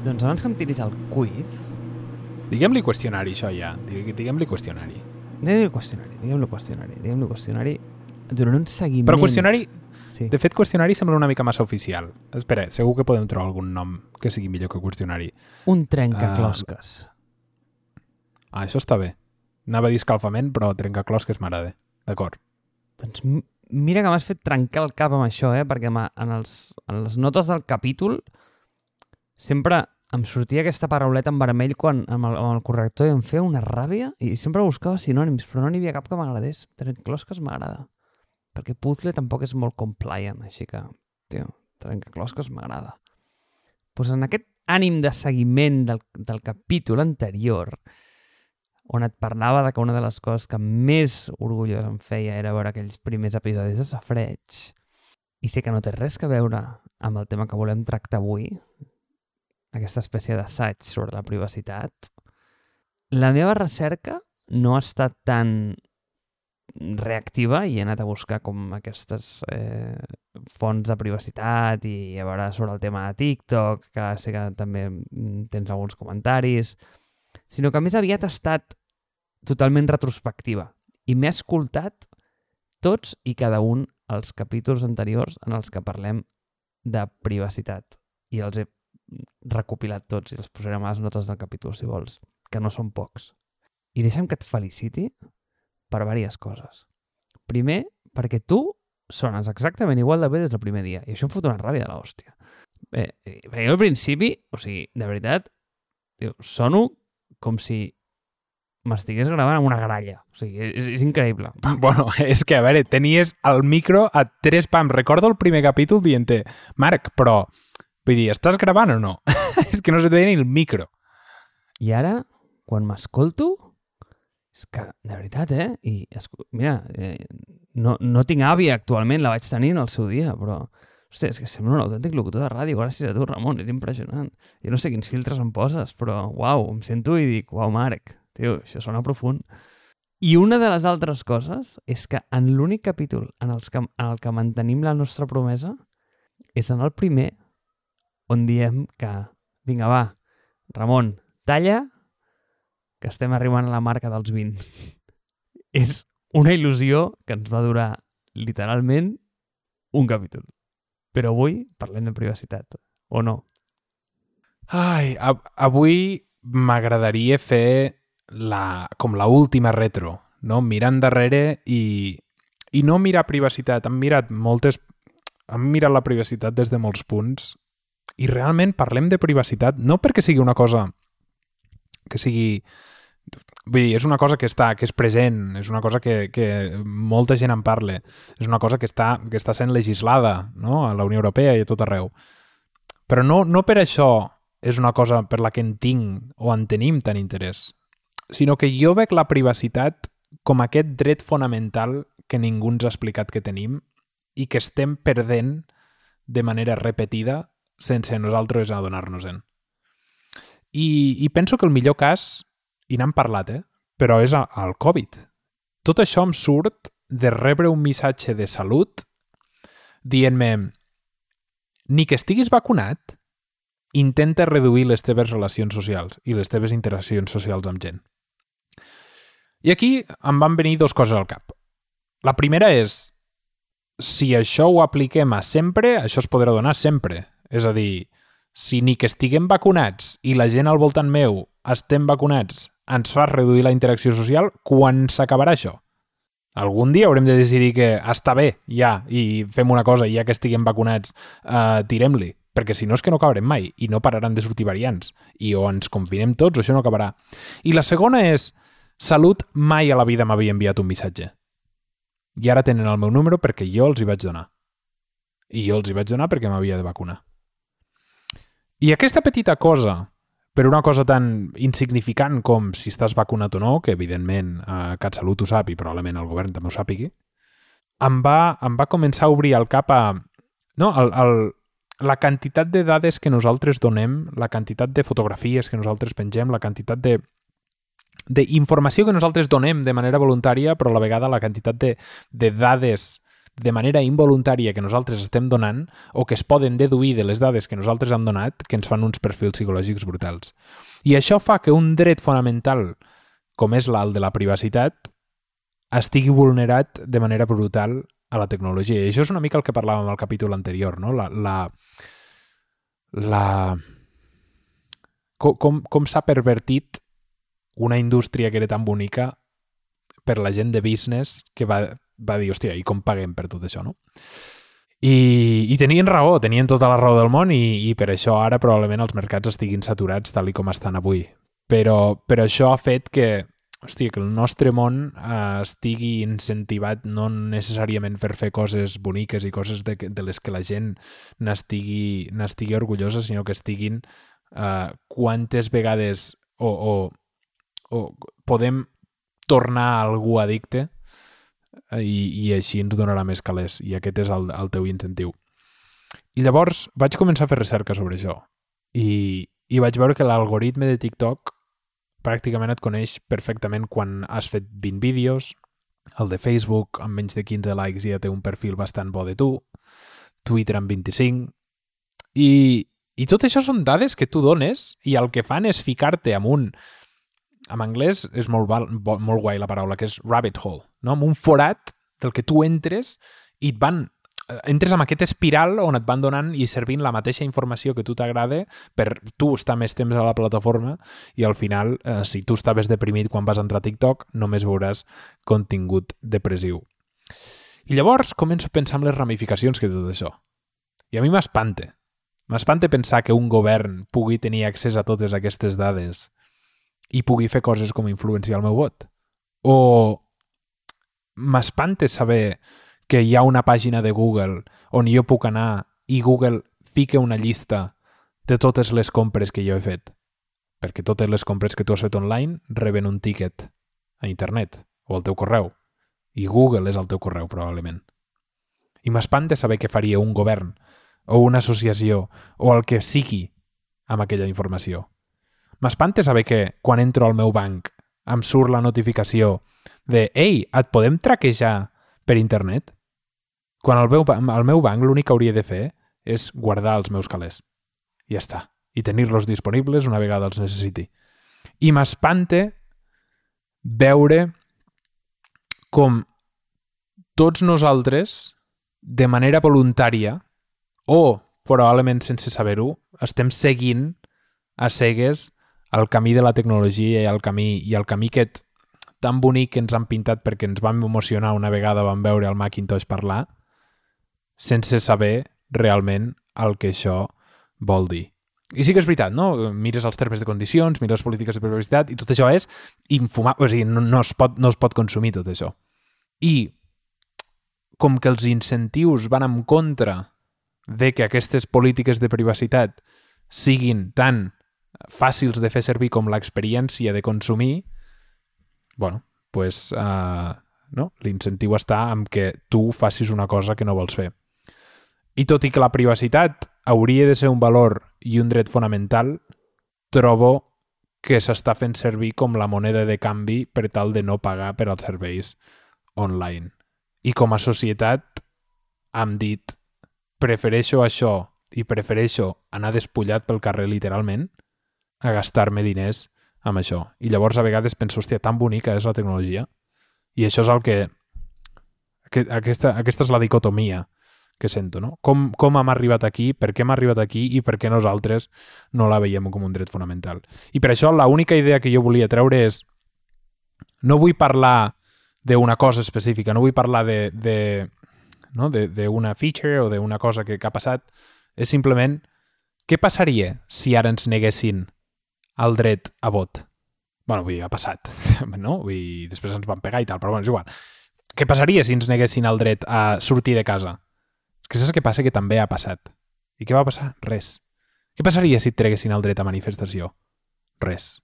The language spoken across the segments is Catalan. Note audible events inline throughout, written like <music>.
Doncs abans que em tiris el quiz... Diguem-li qüestionari, això ja. Diguem-li qüestionari. Diguem-li qüestionari, diguem-li qüestionari, diguem-li qüestionari. Durant un seguiment... Però qüestionari... Sí. De fet, qüestionari sembla una mica massa oficial. Espera, segur que podem trobar algun nom que sigui millor que qüestionari. Un trencaclosques. Ah, això està bé. Anava a dir escalfament, però trencaclosques m'agrada. D'acord. Doncs mira que m'has fet trencar el cap amb això, eh? Perquè en, els, en les notes del capítol sempre em sortia aquesta parauleta en vermell quan, amb, el, amb el corrector i em feia una ràbia i sempre buscava sinònims, però no n'hi havia cap que m'agradés. Trencaclosques m'agrada. Perquè puzzle tampoc és molt compliant, així que, tio, trencaclosques m'agrada. Pues en aquest ànim de seguiment del, del capítol anterior, on et parlava de que una de les coses que més orgullós em feia era veure aquells primers episodis de Safreig, i sé que no té res que veure amb el tema que volem tractar avui, aquesta espècie d'assaig sobre la privacitat, la meva recerca no ha estat tan reactiva i he anat a buscar com aquestes eh, fonts de privacitat i a veure sobre el tema de TikTok, que sé que també mm, tens alguns comentaris, sinó que més aviat ha estat totalment retrospectiva i m'he escoltat tots i cada un els capítols anteriors en els que parlem de privacitat i els he recopilat tots i els posarem a les notes del capítol si vols, que no són pocs. I deixa'm que et feliciti per diverses coses. Primer, perquè tu sones exactament igual de bé des del primer dia i això em fot una ràbia de l'hòstia. Bé, eh, perquè jo al principi, o sigui, de veritat, tio, sono com si m'estigués gravant amb una gralla. O sigui, és, és increïble. Bueno, és que, a veure, tenies el micro a tres pams. Recordo el primer capítol dient Marc, però, vull dir, estàs gravant o no? <laughs> és que no se et veia ni el micro. I ara, quan m'escolto, és que, de veritat, eh? I, mira, eh, no, no tinc àvia actualment, la vaig tenir en el seu dia, però... Hòstia, és que sembla un autèntic locutor de ràdio, gràcies a tu, Ramon, és impressionant. Jo no sé quins filtres em poses, però, uau, em sento i dic, uau, Marc, tio, això sona profund. I una de les altres coses és que en l'únic capítol en, els que, en el que mantenim la nostra promesa és en el primer on diem que, vinga, va, Ramon, talla, que estem arribant a la marca dels 20. <laughs> és una il·lusió que ens va durar literalment un capítol. Però avui parlem de privacitat, o no? Ai, a- avui m'agradaria fer la, com la última retro, no? Mirar endarrere i, i no mirar privacitat. Hem mirat moltes... Hem mirat la privacitat des de molts punts i realment parlem de privacitat no perquè sigui una cosa que sigui... Vull dir, és una cosa que està, que és present, és una cosa que, que molta gent en parla, és una cosa que està, que està sent legislada no? a la Unió Europea i a tot arreu. Però no, no per això és una cosa per la que en tinc o en tenim tant interès, sinó que jo veig la privacitat com aquest dret fonamental que ningú ens ha explicat que tenim i que estem perdent de manera repetida sense nosaltres adonar-nos-en. I, I penso que el millor cas, i n'hem parlat, eh? però és el Covid. Tot això em surt de rebre un missatge de salut dient-me ni que estiguis vacunat, intenta reduir les teves relacions socials i les teves interaccions socials amb gent. I aquí em van venir dues coses al cap. La primera és, si això ho apliquem a sempre, això es podrà donar sempre. És a dir, si ni que estiguem vacunats i la gent al voltant meu estem vacunats ens fa reduir la interacció social, quan s'acabarà això? Algun dia haurem de decidir que està bé, ja, i fem una cosa, ja que estiguem vacunats, uh, tirem-li. Perquè si no és que no acabarem mai, i no pararan de sortir variants. I o ens confinem tots o això no acabarà. I la segona és, Salut mai a la vida m'havia enviat un missatge. I ara tenen el meu número perquè jo els hi vaig donar. I jo els hi vaig donar perquè m'havia de vacunar. I aquesta petita cosa, per una cosa tan insignificant com si estàs vacunat o no, que evidentment eh, CatSalut ho sap i probablement el govern també ho sàpigui, em va, em va començar a obrir el cap a... No, el, el, la quantitat de dades que nosaltres donem, la quantitat de fotografies que nosaltres pengem, la quantitat de d'informació que nosaltres donem de manera voluntària, però a la vegada la quantitat de, de dades de manera involuntària que nosaltres estem donant o que es poden deduir de les dades que nosaltres hem donat que ens fan uns perfils psicològics brutals. I això fa que un dret fonamental com és l'alt de la privacitat estigui vulnerat de manera brutal a la tecnologia. I això és una mica el que parlàvem al capítol anterior, no? La, la, la... Com, com, com s'ha pervertit una indústria que era tan bonica per la gent de business que va, va dir, hòstia, i com paguem per tot això, no? I, I tenien raó, tenien tota la raó del món i, i per això ara probablement els mercats estiguin saturats tal i com estan avui. Però, però això ha fet que, hòstia, que el nostre món eh, estigui incentivat no necessàriament per fer coses boniques i coses de, de les que la gent n'estigui orgullosa, sinó que estiguin eh, quantes vegades o, o, o podem tornar algú addicte i, i així ens donarà més calés i aquest és el, el teu incentiu. I llavors vaig començar a fer recerca sobre això i, i vaig veure que l'algoritme de TikTok pràcticament et coneix perfectament quan has fet 20 vídeos, el de Facebook amb menys de 15 likes ja té un perfil bastant bo de tu, Twitter amb 25, i, i tot això són dades que tu dones i el que fan és ficar-te amb un en anglès és molt, val, molt guai la paraula, que és rabbit hole, no? amb un forat del que tu entres i et van eh, entres amb aquest espiral on et van donant i servint la mateixa informació que tu t'agrada per tu estar més temps a la plataforma i al final, eh, si tu estaves deprimit quan vas entrar a TikTok, només veuràs contingut depressiu. I llavors començo a pensar en les ramificacions que tot això. I a mi m'espante. M'espante pensar que un govern pugui tenir accés a totes aquestes dades i pugui fer coses com influenciar el meu vot. O m'espante saber que hi ha una pàgina de Google on jo puc anar i Google fica una llista de totes les compres que jo he fet. Perquè totes les compres que tu has fet online reben un ticket a internet o al teu correu. I Google és el teu correu, probablement. I m'espanta saber què faria un govern o una associació o el que sigui amb aquella informació. M'espanta saber que quan entro al meu banc em surt la notificació de «Ei, et podem traquejar per internet?» Quan el meu, el meu banc l'únic que hauria de fer és guardar els meus calés. I ja està. I tenir-los disponibles una vegada els necessiti. I m'espante veure com tots nosaltres, de manera voluntària, o probablement sense saber-ho, estem seguint a cegues el camí de la tecnologia i el camí, i el camí aquest tan bonic que ens han pintat perquè ens vam emocionar una vegada vam veure el Macintosh parlar, sense saber realment el que això vol dir. I sí que és veritat, no? Mires els termes de condicions, mires les polítiques de privacitat i tot això és infumable, o sigui, no, no, es pot, no es pot consumir tot això. I com que els incentius van en contra de que aquestes polítiques de privacitat siguin tan fàcils de fer servir com l'experiència de consumir, bueno, pues, uh, no? l'incentiu està en que tu facis una cosa que no vols fer. I tot i que la privacitat hauria de ser un valor i un dret fonamental, trobo que s'està fent servir com la moneda de canvi per tal de no pagar per als serveis online. I com a societat hem dit prefereixo això i prefereixo anar despullat pel carrer literalment a gastar-me diners amb això. I llavors a vegades penso, hòstia, tan bonica és la tecnologia. I això és el que... Aquesta, aquesta és la dicotomia que sento, no? Com, com hem arribat aquí, per què hem arribat aquí i per què nosaltres no la veiem com un dret fonamental. I per això l'única idea que jo volia treure és no vull parlar d'una cosa específica, no vull parlar de, de, no? d'una feature o d'una cosa que, que ha passat, és simplement què passaria si ara ens neguessin el dret a vot. bueno, vull dir, ha passat, <laughs> no? Vull dir, després ens van pegar i tal, però bueno, és igual. Què passaria si ens neguessin el dret a sortir de casa? És que saps què passa? Que també ha passat. I què va passar? Res. Què passaria si et treguessin el dret a manifestació? Res.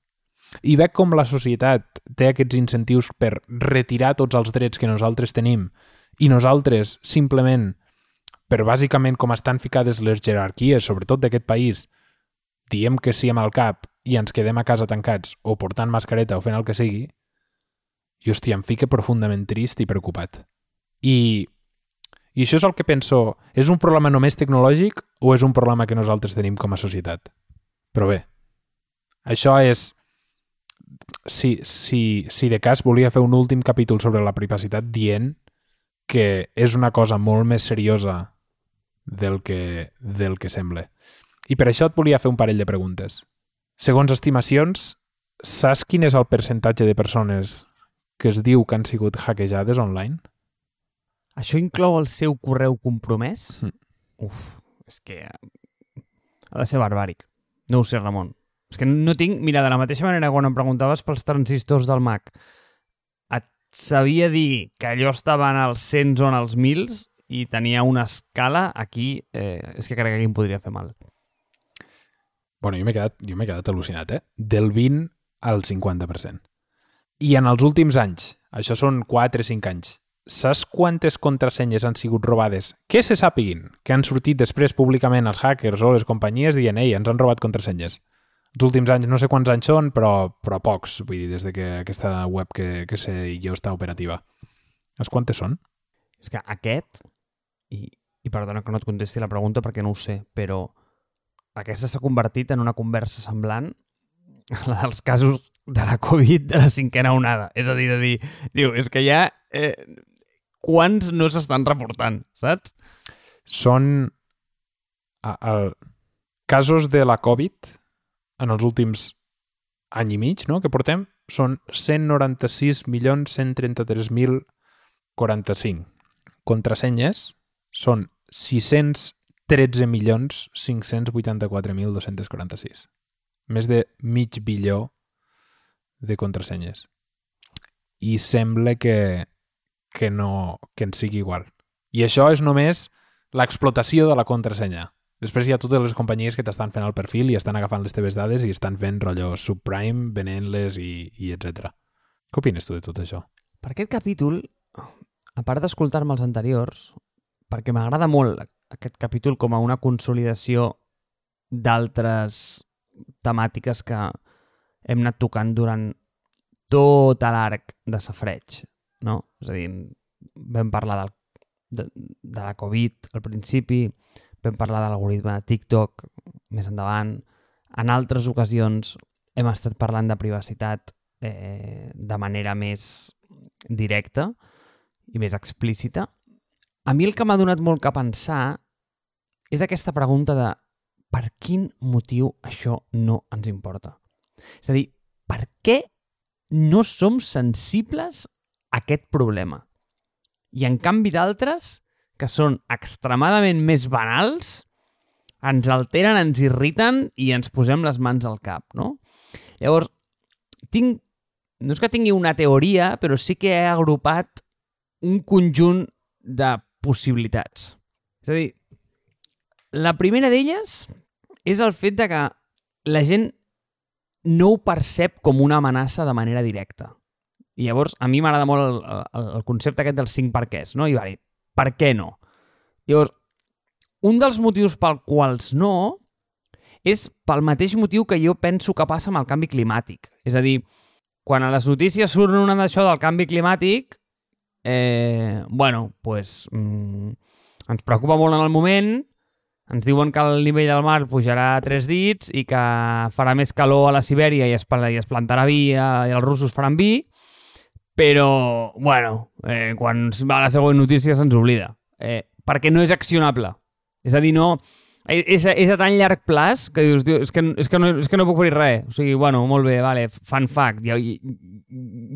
I veig com la societat té aquests incentius per retirar tots els drets que nosaltres tenim i nosaltres simplement, per bàsicament com estan ficades les jerarquies, sobretot d'aquest país, diem que sí amb el cap i ens quedem a casa tancats o portant mascareta o fent el que sigui, i hòstia, em fica profundament trist i preocupat. I I això és el que penso, és un problema només tecnològic o és un problema que nosaltres tenim com a societat? Però bé, això és... Si, si, si de cas volia fer un últim capítol sobre la privacitat dient que és una cosa molt més seriosa del que, del que sembla. I per això et volia fer un parell de preguntes. Segons estimacions, saps quin és el percentatge de persones que es diu que han sigut hackejades online? Això inclou el seu correu compromès? Mm. Uf, és que ha de ser barbàric. No ho sé, Ramon. És que no tinc... Mira, de la mateixa manera quan em preguntaves pels transistors del Mac, et sabia dir que allò estava en els cents o en els mils i tenia una escala aquí... Eh, és que crec que aquí em podria fer mal. Bueno, jo m'he quedat, jo quedat al·lucinat, eh? Del 20 al 50%. I en els últims anys, això són 4 o 5 anys, saps quantes contrasenyes han sigut robades? Que se sàpiguin, que han sortit després públicament els hackers o les companyies dient ei, ens han robat contrasenyes. Els últims anys, no sé quants anys són, però, però pocs, vull dir, des de que aquesta web que, que sé jo està operativa. Saps quantes són? És que aquest, i, i perdona que no et contesti la pregunta perquè no ho sé, però aquesta s'ha convertit en una conversa semblant a la dels casos de la Covid de la cinquena onada. És a dir, de dir, diu, és que ja... Eh, quants no s'estan reportant, saps? Són a, a, casos de la Covid en els últims any i mig, no?, que portem, són 196.133.045. Contrasenyes són 613.584.246. Més de mig bilió de contrasenyes. I sembla que, que no que en sigui igual. I això és només l'explotació de la contrasenya. Després hi ha totes les companyies que t'estan fent el perfil i estan agafant les teves dades i estan fent rotllo subprime, venent-les i, i etc. Què opines tu de tot això? Per aquest capítol, a part d'escoltar-me els anteriors, perquè m'agrada molt aquest capítol com a una consolidació d'altres temàtiques que hem anat tocant durant tot l'arc de safreig, no? És a dir, vam parlar del, de, de la Covid al principi, vam parlar de l'algoritme de TikTok més endavant, en altres ocasions hem estat parlant de privacitat eh, de manera més directa i més explícita. A mi el que m'ha donat molt que pensar és aquesta pregunta de per quin motiu això no ens importa? És a dir, per què no som sensibles a aquest problema? I en canvi d'altres, que són extremadament més banals, ens alteren, ens irriten i ens posem les mans al cap, no? Llavors, tinc, no és que tingui una teoria, però sí que he agrupat un conjunt de possibilitats. És a dir, la primera d'elles és el fet de que la gent no ho percep com una amenaça de manera directa. I llavors, a mi m'agrada molt el, el, concepte aquest dels cinc perquès, no? I va dir, per què no? Llavors, un dels motius pel quals no és pel mateix motiu que jo penso que passa amb el canvi climàtic. És a dir, quan a les notícies surt una d'això del canvi climàtic, eh, bueno, pues, mm, ens preocupa molt en el moment, ens diuen que el nivell del mar pujarà tres dits i que farà més calor a la Sibèria i es, i es plantarà vi i els russos faran vi, però, bueno, eh, quan va la següent notícia se'ns oblida. Eh, perquè no és accionable. És a dir, no... És, és a tan llarg plaç que dius, és que, és, que no, és que no puc fer res. O sigui, bueno, molt bé, vale, fan fact, ja,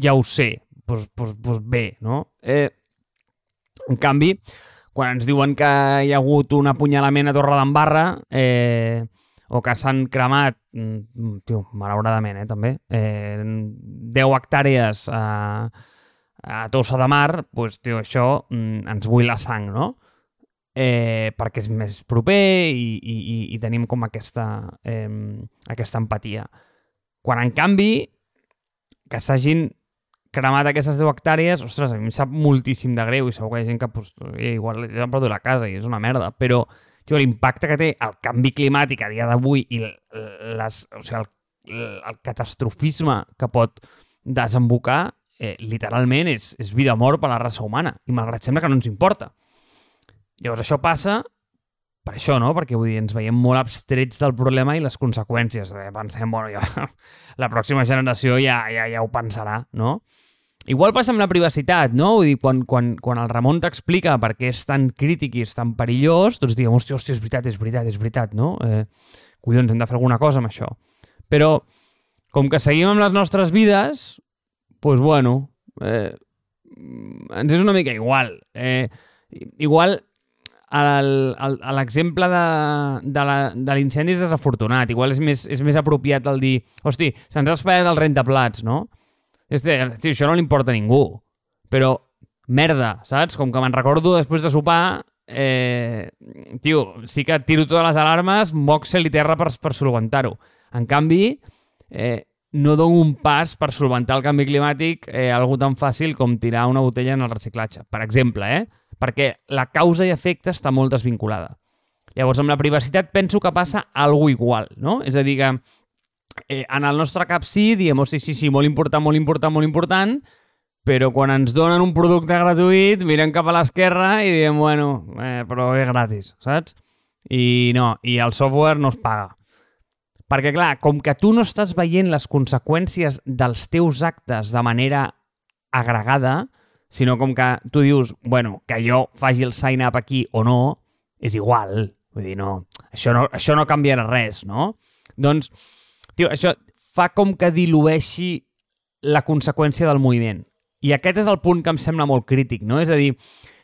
ja ho sé. Doncs pues, pues, pues bé, no? Eh, en canvi, quan ens diuen que hi ha hagut un apunyalament a Torredembarra eh, o que s'han cremat, mm, tio, malauradament, eh, també, eh, 10 hectàrees a, a Tossa de Mar, pues, tio, això mm, ens vull la sang, no? eh, perquè és més proper i, i, i tenim com aquesta, eh, aquesta empatia. Quan, en canvi, que s'hagin cremat aquestes 10 hectàrees, ostres, a mi em sap moltíssim de greu i segur que hi ha gent que pues, igual ja han perdut la casa i és una merda, però l'impacte que té el canvi climàtic a dia d'avui i les, o sigui, el, el catastrofisme que pot desembocar eh, literalment és, és vida o mort per la raça humana i malgrat sembla que no ens importa. Llavors això passa per això, no? Perquè vull dir, ens veiem molt abstrets del problema i les conseqüències. Eh? Pensem, bueno, ja, <laughs> la pròxima generació ja, ja, ja ho pensarà, no? Igual passa amb la privacitat, no? Vull dir, quan, quan, quan el Ramon t'explica per què és tan crític i és tan perillós, doncs diguem, hòstia, hòstia, és veritat, és veritat, és veritat, no? Eh, collons, hem de fer alguna cosa amb això. Però, com que seguim amb les nostres vides, doncs, pues, bueno, eh, ens és una mica igual. Eh, igual l'exemple de, de, la, de l'incendi és desafortunat. Igual és més, és més apropiat el dir, hosti, se'ns ha espatllat el rentaplats, no? Este, sí, això no li importa a ningú. Però, merda, saps? Com que me'n recordo després de sopar, eh, tio, sí que tiro totes les alarmes, moc cel i terra per, per solventar-ho. En canvi, eh, no dono un pas per solventar el canvi climàtic eh, algú tan fàcil com tirar una botella en el reciclatge, per exemple, eh? Perquè la causa i efecte està molt desvinculada. Llavors, amb la privacitat penso que passa algo igual, no? És a dir, que eh, en el nostre cap sí, diem, oh, sí, sí, sí, molt important, molt important, molt important, però quan ens donen un producte gratuït, mirem cap a l'esquerra i diem, bueno, eh, però és gratis, saps? I no, i el software no es paga. Perquè, clar, com que tu no estàs veient les conseqüències dels teus actes de manera agregada, sinó com que tu dius, bueno, que jo faci el sign-up aquí o no, és igual. Vull dir, no, això no, això no canviarà res, no? Doncs, tio, això fa com que dilueixi la conseqüència del moviment. I aquest és el punt que em sembla molt crític, no? És a dir,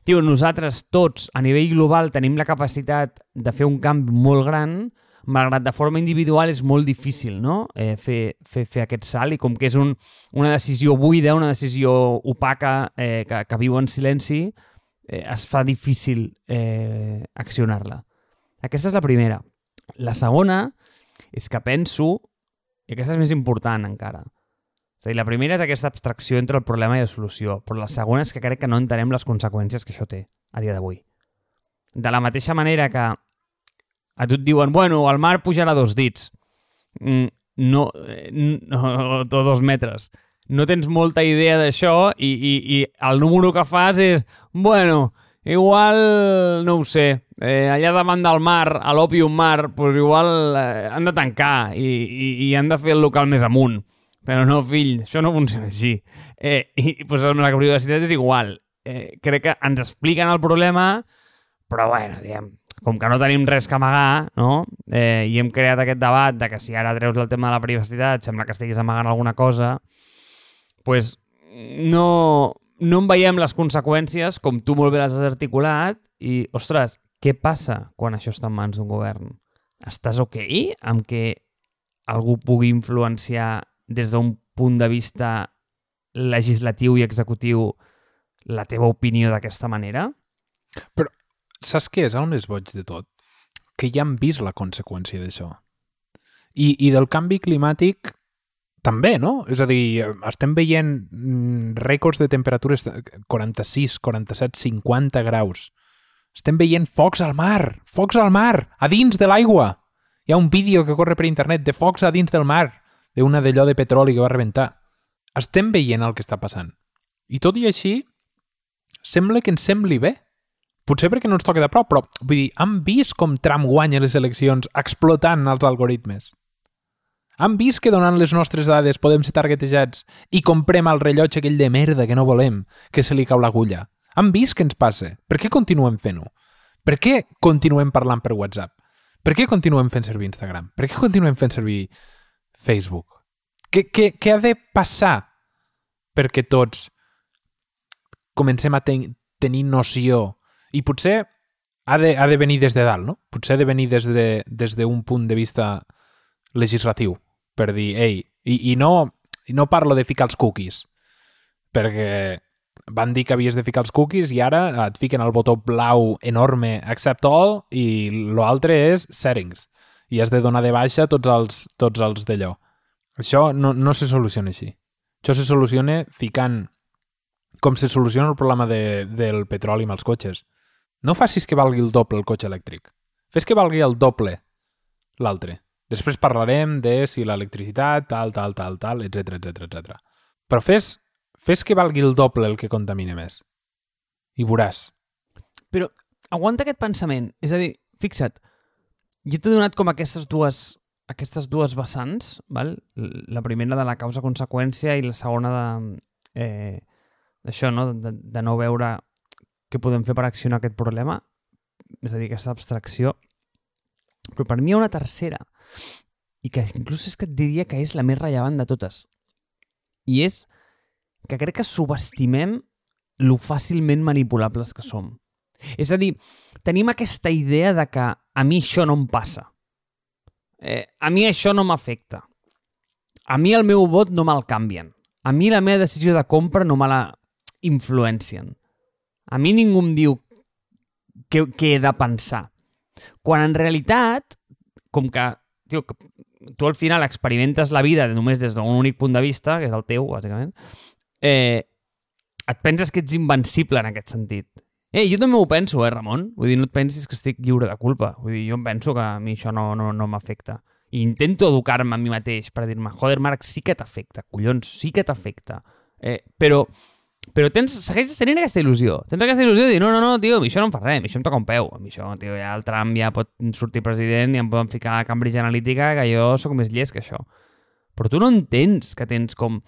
tio, nosaltres tots, a nivell global, tenim la capacitat de fer un canvi molt gran, malgrat de forma individual és molt difícil no? eh, fer, fer, fer aquest salt i com que és un, una decisió buida, una decisió opaca eh, que, que viu en silenci, eh, es fa difícil eh, accionar-la. Aquesta és la primera. La segona és que penso, i aquesta és més important encara, és a dir, la primera és aquesta abstracció entre el problema i la solució, però la segona és que crec que no entenem les conseqüències que això té a dia d'avui. De la mateixa manera que a tu et diuen, bueno, el mar pujarà dos dits. Mm, no, eh, no, <laughs> o dos metres. No tens molta idea d'això i, i, i el número que fas és, bueno, igual, no ho sé, eh, allà davant del mar, a l'Opium Mar, pues igual eh, han de tancar i, i, i han de fer el local més amunt. Però no, fill, això no funciona així. Eh, I pues, amb la privacitat és igual. Eh, crec que ens expliquen el problema, però bueno, diguem, com que no tenim res que amagar, no? Eh, i hem creat aquest debat de que si ara treus el tema de la privacitat sembla que estiguis amagant alguna cosa, pues no, no en veiem les conseqüències, com tu molt bé les has articulat, i, ostres, què passa quan això està en mans d'un govern? Estàs ok amb que algú pugui influenciar des d'un punt de vista legislatiu i executiu la teva opinió d'aquesta manera? Però saps què és el més boig de tot? Que ja han vist la conseqüència d'això. I, I del canvi climàtic també, no? És a dir, estem veient mm, rècords de temperatures 46, 47, 50 graus. Estem veient focs al mar, focs al mar, a dins de l'aigua. Hi ha un vídeo que corre per internet de focs a dins del mar, d'una d'allò de petroli que va rebentar. Estem veient el que està passant. I tot i així, sembla que ens sembli bé. Potser perquè no ens toca de prop, però vull dir, han vist com Trump guanya les eleccions explotant els algoritmes. Han vist que donant les nostres dades podem ser targetejats i comprem el rellotge aquell de merda que no volem, que se li cau l'agulla. Han vist què ens passa. Per què continuem fent-ho? Per què continuem parlant per WhatsApp? Per què continuem fent servir Instagram? Per què continuem fent servir Facebook? Què, què, què ha de passar perquè tots comencem a ten tenir noció i potser ha de, ha de venir des de dalt, no? Potser ha de venir des d'un de, des de punt de vista legislatiu, per dir, ei, i, i, no, i no parlo de ficar els cookies, perquè van dir que havies de ficar els cookies i ara et fiquen el botó blau enorme accept all i l'altre és settings i has de donar de baixa tots els, tots els d'allò. Això no, no se soluciona així. Això se soluciona ficant com se soluciona el problema de, del petroli amb els cotxes no facis que valgui el doble el cotxe elèctric. Fes que valgui el doble l'altre. Després parlarem de si l'electricitat, tal, tal, tal, tal, etc etc etc. Però fes, fes que valgui el doble el que contamina més. I veuràs. Però aguanta aquest pensament. És a dir, fixa't, jo t'he donat com aquestes dues, aquestes dues vessants, val? la primera de la causa-conseqüència i la segona de, eh, això, no? De, de no veure què podem fer per accionar aquest problema, és a dir, aquesta abstracció. Però per mi hi ha una tercera, i que inclús és que et diria que és la més rellevant de totes. I és que crec que subestimem lo fàcilment manipulables que som. És a dir, tenim aquesta idea de que a mi això no em passa. Eh, a mi això no m'afecta. A mi el meu vot no me'l canvien. A mi la meva decisió de compra no me la influencien. A mi ningú em diu què, què he de pensar. Quan en realitat, com que, tio, que tu al final experimentes la vida només des d'un únic punt de vista, que és el teu, bàsicament, eh, et penses que ets invencible en aquest sentit. Eh, jo també ho penso, eh, Ramon? Vull dir, no et pensis que estic lliure de culpa. Vull dir, jo em penso que a mi això no, no, no m'afecta. I intento educar-me a mi mateix per dir-me, joder, Marc, sí que t'afecta, collons, sí que t'afecta. Eh, però però tens, segueixes tenint aquesta il·lusió. Tens aquesta il·lusió de dir, no, no, no, tio, això no em fa res, això em toca un peu. A mi això, tio, ja el Trump ja pot sortir president i em poden ficar a Cambridge Analytica que jo sóc més llest que això. Però tu no entens que tens com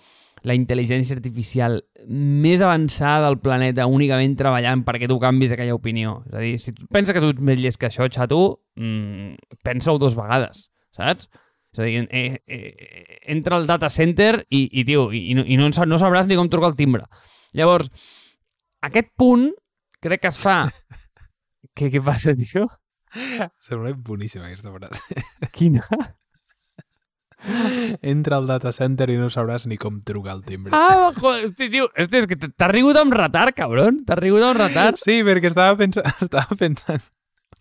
la intel·ligència artificial més avançada del planeta únicament treballant perquè tu canvis aquella opinió. És a dir, si tu penses que tu ets més llest que això, xato, mmm, pensa-ho dues vegades, saps? És a dir, eh, eh, entra al data center i, i tio, i, i, no, no sabràs ni com trucar el timbre. Llavors, aquest punt crec que es fa... <laughs> què, què passa, tio? Sembla boníssima aquesta frase. <laughs> Quina? Entra al data center i no sabràs ni com trucar el timbre. Ah, joder, hosti, tio, hosti, és que t'has rigut amb retard, cabron. T'has rigut amb retard. Sí, perquè estava pensant, <laughs> estava pensant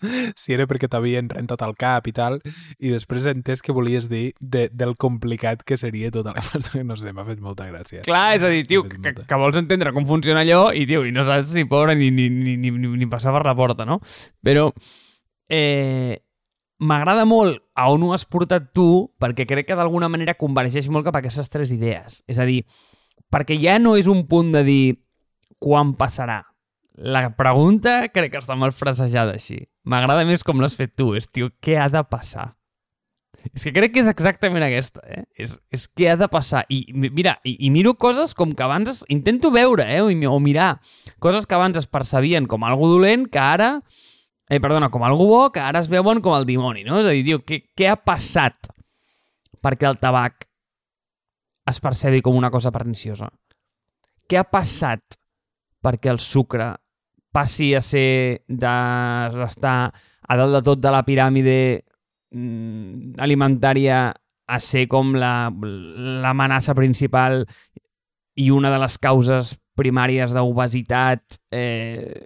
<laughs> si era perquè t'havien rentat el cap i tal, i després he entès que volies dir de, del complicat que seria la <laughs> persona. No sé, m'ha fet molta gràcia. Clar, és a dir, tio, que, que vols entendre com funciona allò i, tio, i no saps ni pobre ni, ni, ni, ni, ni passar per la porta, no? Però eh, m'agrada molt a on ho has portat tu perquè crec que d'alguna manera convergeix molt cap a aquestes tres idees. És a dir, perquè ja no és un punt de dir quan passarà, la pregunta crec que està mal frasejada així. M'agrada més com l'has fet tu, és, tio, què ha de passar? És que crec que és exactament aquesta, eh? És, és què ha de passar. I mira, i, i miro coses com que abans es, intento veure, eh? O, o mirar coses que abans es percebien com algo dolent, que ara... Eh, perdona, com algo bo, que ara es veuen com el dimoni, no? És a dir, tio, què, què ha passat perquè el tabac es percebi com una cosa perniciosa? Què ha passat perquè el sucre passi a ser d'estar a dalt de tot de la piràmide mm, alimentària a ser com l'amenaça la, principal i una de les causes primàries d'obesitat eh,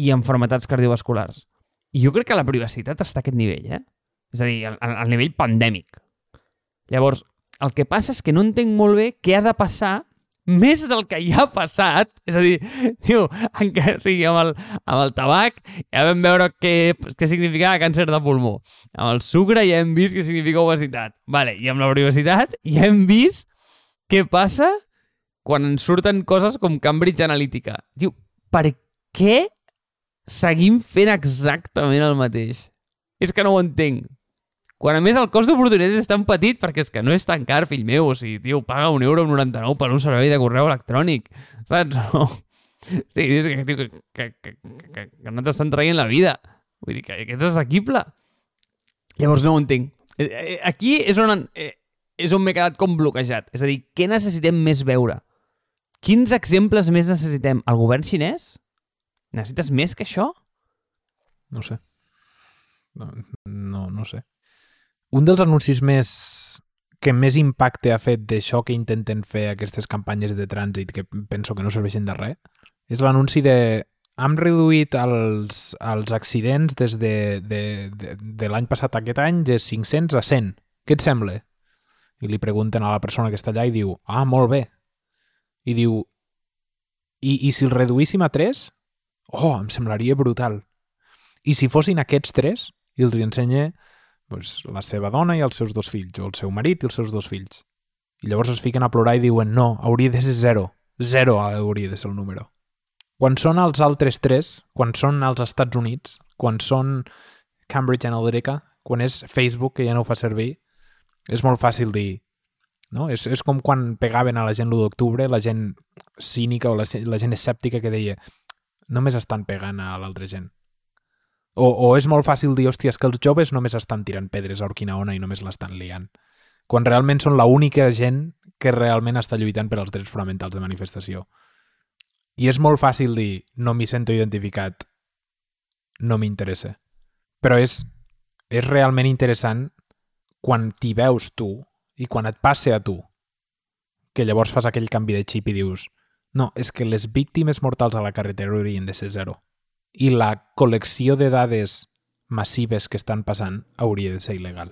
i enfermetats cardiovasculars. I jo crec que la privacitat està a aquest nivell, eh? És a dir, al, al nivell pandèmic. Llavors, el que passa és que no entenc molt bé què ha de passar més del que ja ha passat. És a dir, <laughs> tio, encara o sigui, amb el, amb el tabac ja vam veure què, què significava càncer de pulmó. Amb el sucre ja hem vist què significa obesitat. Vale, I amb la privacitat ja hem vist què passa quan ens surten coses com Cambridge Analytica. Tio, per què seguim fent exactament el mateix? És que no ho entenc. Quan a més el cost d'oportunitat és tan petit perquè és que no és tan car, fill meu. O sigui, tio, paga un euro 99 per un servei de correu electrònic. Saps? <laughs> No. Sí, dius que, tio, que, que, que, que, que no t'estan traient la vida. Vull dir que, que és assequible. Llavors no ho entenc. Eh, eh, aquí és on, eh, és on m'he quedat com bloquejat. És a dir, què necessitem més veure? Quins exemples més necessitem? El govern xinès? Necessites més que això? No sé. No, no, no sé. Un dels anuncis més que més impacte ha fet d'això que intenten fer aquestes campanyes de trànsit que penso que no serveixen de res és l'anunci de hem reduït els, els accidents des de, de, de, de l'any passat a aquest any de 500 a 100. Què et sembla? I li pregunten a la persona que està allà i diu, ah, molt bé. I diu, i, i si el reduíssim a 3? Oh, em semblaria brutal. I si fossin aquests 3? I els ensenya pues, la seva dona i els seus dos fills, o el seu marit i els seus dos fills. I llavors es fiquen a plorar i diuen no, hauria de ser zero. Zero hauria de ser el número. Quan són els altres tres, quan són els Estats Units, quan són Cambridge Analytica, quan és Facebook, que ja no ho fa servir, és molt fàcil dir... No? És, és com quan pegaven a la gent l'1 d'octubre, la gent cínica o la, la gent escèptica que deia només estan pegant a l'altra gent. O, o és molt fàcil dir, hòstia, que els joves només estan tirant pedres a Orquinaona i només l'estan liant. Quan realment són l'única gent que realment està lluitant per als drets fonamentals de manifestació. I és molt fàcil dir, no m'hi sento identificat, no m'interessa. Però és, és realment interessant quan t'hi veus tu i quan et passe a tu, que llavors fas aquell canvi de xip i dius no, és que les víctimes mortals a la carretera haurien de ser zero. I la col·lecció de dades massives que estan passant hauria de ser il·legal.